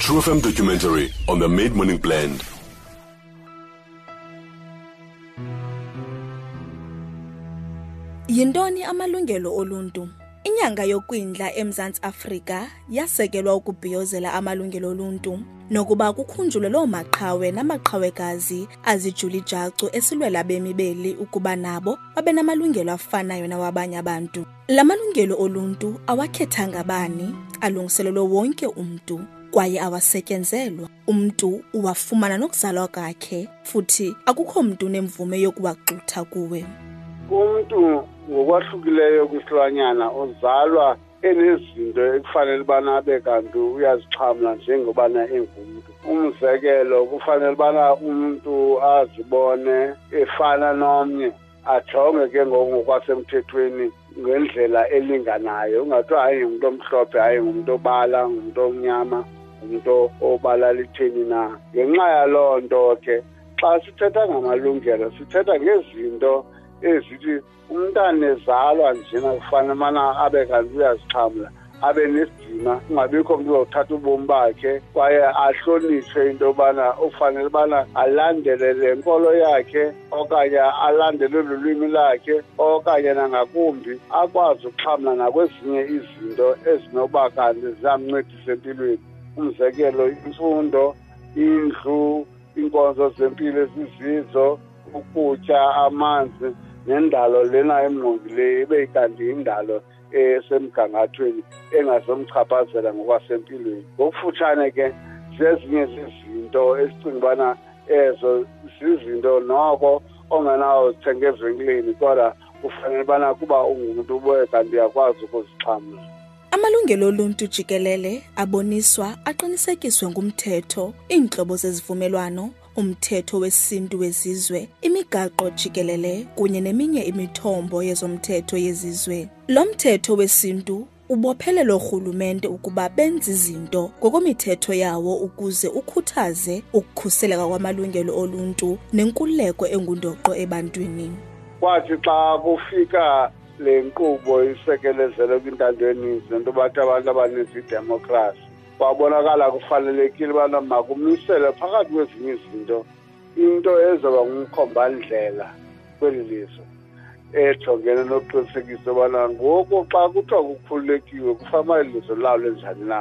True FM documentary on the Made Morning Blend. Yintoni amalungelo oluntu? Inyanga yokwindla eMzantsi Afrika yasekelwa ukubhiyozela amalungelo oluntu nokuba kukhunjulwe loo maqhawe namaqhawekazi azijula ijacu esilwela bemi beli ukuba nabo babe namalungelo afanayo nawabanye abantu. La malungelo oluntu awakhethanga bani, alungiselelwe wonke umntu kwaye awasetyenzelwa. Umntu uwafumana nokuzalwa kwakhe futhi akukho mntu unemvume yokuwagxutha kuwe. Umntu ngokwahlukileyo kwisilwanyana ozalwa enezinto ekufanele ubana abe kanti uyazixhamla njengobana engumntu umzekelo kufanele ubana umntu azibone efana nomnye ajonge ke ngoku ngokwasemthethweni ngendlela elinganayo ungathiwa hayi ngumntu omhlophe hayi ngumntu obala ngumntu omnyama ngumntu obala litheni na ngenxa yaloo nto ke xa sithetha ngamalungelo sithetha ngezinto ezithi umntana ezalwa njena kufana umana abe kanti uyazixhamla abe nesidima kungabikho mntu uzawuthatha ubomi bakhe kwaye ahlonitshwe into yobana ufanele ubana alandele le nkolo yakhe okanye alandele lulwimi lakhe okanye nangakumbi akwazi ukuxhamla nakwezinye izinto ezinoba kanti zizamncedisa empilweni umzekelo imfundo indlu iinkonzo zempilo ezizizo ukutya amanzi nendalo lena emngqongileyo ibe kanti yindalo esemgangathweni engazomchaphazela ngokwasempilweni ngokufutshane ke zezinye zezinto esicinga ubana ezo zizinto noko ongenawozithenga evenkileni kodwa kufanele ubana kuba ungumntu ubuye kanti uyakwazi ukuzixhamla amalungelo oluntu jikelele aboniswa aqinisekiswe ngumthetho iintlobo zezivumelwano umthetho wesintu wezizwe, imigaqo jikelele kunye neminye imithombo yezomthetho yezizwe. Lo mthetho wesintu ubophelela oorhulumente ukuba benze izinto ngokomithetho yawo ukuze ukhuthaze ukukhuseleka kwamalungelo oluntu nenkululeko engundoqo ebantwini. Kwathi xa kufika le nkqubo isekelezelwe kwintando yeninzi nento bathi abantu abaninzi idemokhrasi kwabonakala kufanelekile ubana makumisele phakathi kwezinye izinto into ezoba ngumkhombandlela kweli lizwe ejongene nokuqinisekisa ubana ngoku xa kuthiwa kukhululekiwe kufama ilizwe lawo lenjani na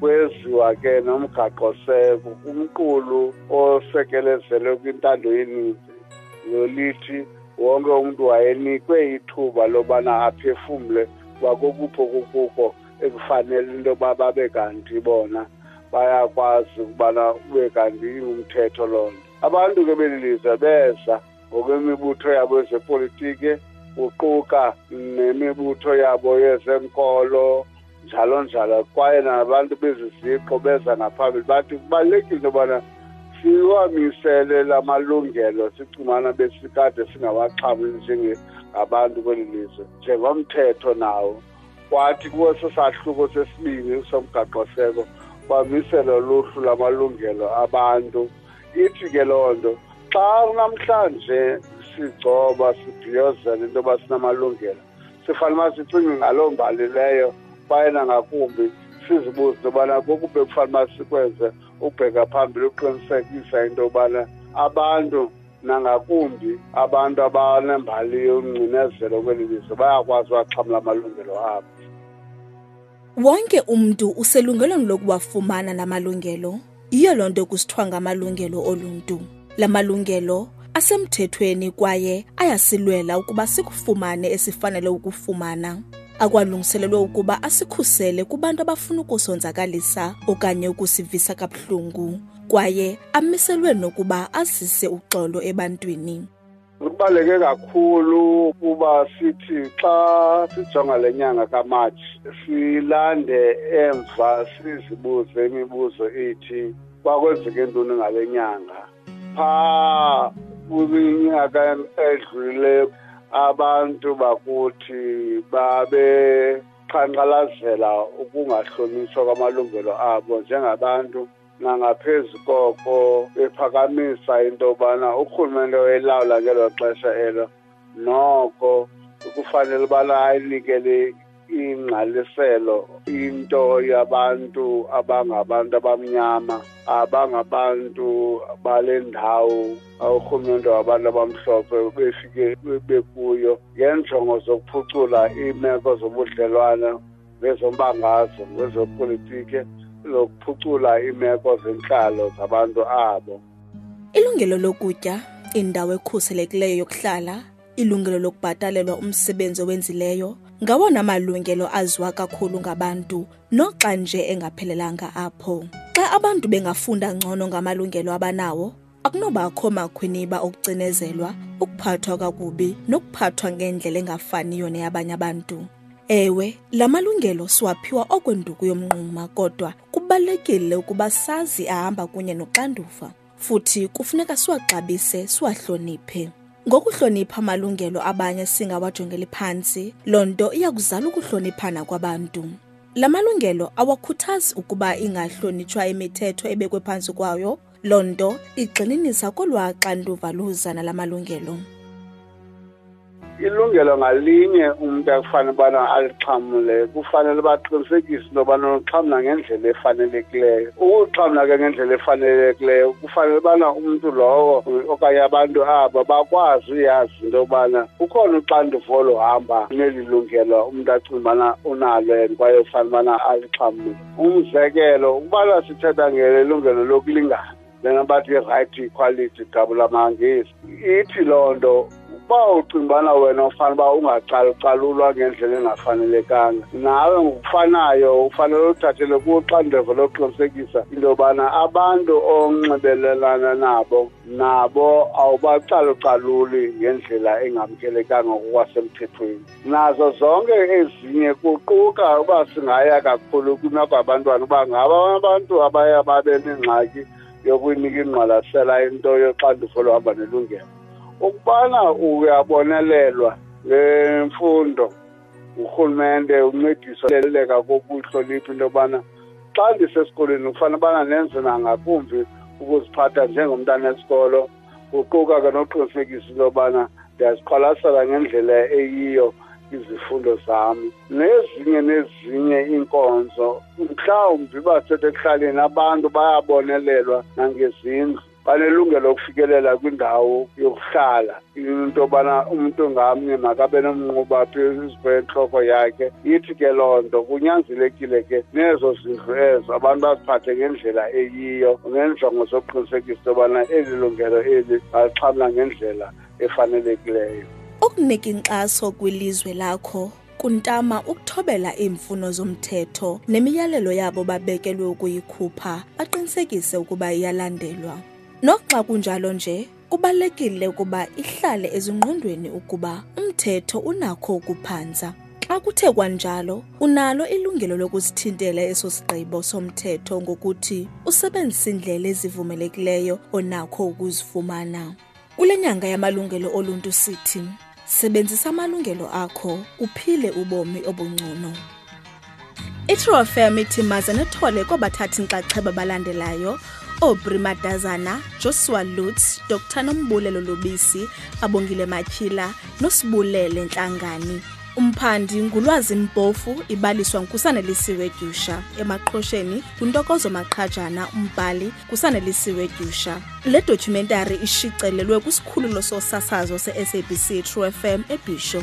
kweziwa ke nomgaqoseko umqulu osekelezelwe kwintando yeninzi lolithi wonke umntu wayenikwe ithuba lobana aphefumle kwakokupho kokuko ekufanele into yoba babe kanti bona bayakwazi ukubana ube kanti ingumthetho loo nto abantu ke beli lizwe beza ngokwemibutho yabo yezepolitiki kuquka nemibutho yabo yezenkolo njalo njalo kwaye nabantu bezizixo beza ngaphambili bathi kubalulekile into yobana siwamisele la malungelo sicumana besikade singawaxhamli njengabantu kweli lizwe njengomthetho nawo kwathi kweso sahluko sesibini somgaqoseko kwamiselwa luhlu lamalungelo abantu ithi ke loo nto xa namhlanje sigcoba sibhiyozela into yoba sinamalungelo sifanele uba sicinge ngaloo mbali leyo kwaye nangakumbi sizibuze into yobana kokube kufanele uba sikwenze ukubheka phambili uqinisekisa into yobana abantu nangakumbi abantu abanembali yongcinezelo kweli lizwe bayakwazi uwaxhamla amalungelo abo wonke umntu uselungelweni lokuwafumana la malungelo yiyo loo nto kusithiwa ngamalungelo oluntu la malungelo asemthethweni kwaye ayasilwela ukuba sikufumane esifanele ukufumana akwalungiselelwe ukuba asikhusele kubantu abafuna ukusonzakalisa okanye ukusivisa kabuhlungu kwaye amiselwe nokuba azise uxolo ebantwini kubaluleke kakhulu ukuba sithi xa sijonga le nyanga kamatshi silande emva sizibuze imibuzo ithi kwakwenzeke ntoni ngale nyanga phaa kwinyaka edlulileyo abantu bakuthi babe qhankqalazela ukungahlonitshwa kwamalungelo abo njengabantu nangaphezu koko bephakamisa into yobana urhulumente oyilawula ngelo xesha elo noko kufanele ubana ayinikele ingqaliselo into yabantu abangabantu abamnyama abangabantu bale ndawo urhulumente wabantu abamhlophe befike bekuyo ngeenjongo zokuphucula iimeko zobudlelwane ngezombangazo ngezopolitiki nokuphucula iimeko zentlalo zabantu abo ilungelo lokutya indawo ekhuselekileyo yokuhlala ilungelo lokubhatalelwa umsebenzi owenzileyo ngawona malungelo aziwa kakhulu ngabantu noxa nje engaphelelanga apho xa abantu bengafunda ngcono ngamalungelo abanawo Akunobakho makhwiniba okucinezelwa, ukuphathwa kakubi nokuphathwa ngendlela engafaniyo neyabanye abantu. Ewe, la malungelo siwaphiwa okwenduku yomnquma kodwa kubalulekile ukuba sazi ahamba kunye noxanduva futhi kufuneka siwaxabise siwahloniphe. Ngokuhlonipha amalungelo abanye singawajongeli phantsi, loo nto iya kuzala ukuhloniphana kwabantu. La malungelo awakhuthazi ukuba ingahlonitshwa imithetho ebekwe phantsi kwayo Lo nto igxininisa kolwa xanduva luza nala malungelo. Ilungelo ngalinye umntu akufanele ubana alixhamle kufanele baqinisekise into yobana uxhamla ngendlela efanelekileyo. Ukuxhamla ke ngendlela efanelekileyo kufanele ubana umntu lowo okanye abantu aba bakwazi uyazi into yobana kukhona uxanduva oluhamba neli lungelo umntu acinga ubana unalo and kwaye ufanele ubana alixhamle. umzekelo ukubana sithetha ngelungelo lokulingana lena bathi i-right equality gabula mangesi ithi loo nto uba ucinga ubana wena ufana uba ungacalucalulwa ngendlela engafanelekanga nawe ngokufanayo ufanele uthathele kuxandevo lokuqinisekisa into yobana abantu onxibelelana nabo nabo awubacalucaluli ngendlela engamkelekanga ngokwasemthethweni nazo zonke ezinye kuquka uba singaya kakhulu kwinakwabantwana uba ngaba abantu abaye babe nengxaki yokunika ingqwalasela into yoxanduva oluhamba nelungelo ukubana uyabonelelwa ngemfundo urhulumente uncediswa leleka kokuhlonipha into yobana xa ndisesikolweni kufanele ubana nenze nangakumbi ukuziphatha njengomntana esikolo kuquka ke noqinisekisa into yobana ndiyaziqwalasela ngendlela eyiyo izifundo zami nezinye nezinye iinkonzo mhlawumbi basetekuhlaleni abantu bayabonelelwa nangezindlu banelungelo lokufikelela kwindawo yokuhlala into yobana umntu ngamnye makabe nomnquba phezu kwentloko yakhe ithi ke loo nto kunyanzelekile ke nezo zindlu ezo abantu baziphathe ngendlela eyi yiyo ngenjongo zokuqinisekisa into yobana eli lungelo eli alixhamla ngendlela efanelekileyo ukunika inkxaso kwilizwe lakho kuntama ukuthobela iimfuno zomthetho nemiyalelo yabo babekelwe ukuyikhupha baqinisekise ukuba iyalandelwa noxa kunjalo nje Kubalulekile ukuba ihlale ezingqondweni ukuba umthetho unakho ukuphantsa. Xa kuthe kwanjalo, unalo ilungelo lokusithintela eso sigqibo somthetho ngokuthi usebenzise iindlela ezivumelekileyo onakho ukuzifumana. Kule nyanga yamalungelo oluntu sithi sebenzisa amalungelo akho uphile ubomi obungcono itrue fm ithi maze nethole kobathathi nxaxheba balandelayo obri madazana joshua lutz dr nombulelo lubisi abongile matyhila nosibulele ntlangani umphandi ngulwazi mpofu ibaliswa nkusanelisiwe dyusha emaqhosheni nguntokozo maqhajana umbhali kusanelisiwe dyusha le documentary ishicelelwe kwisikhululo sosasazo se-sabc true fm ebhisho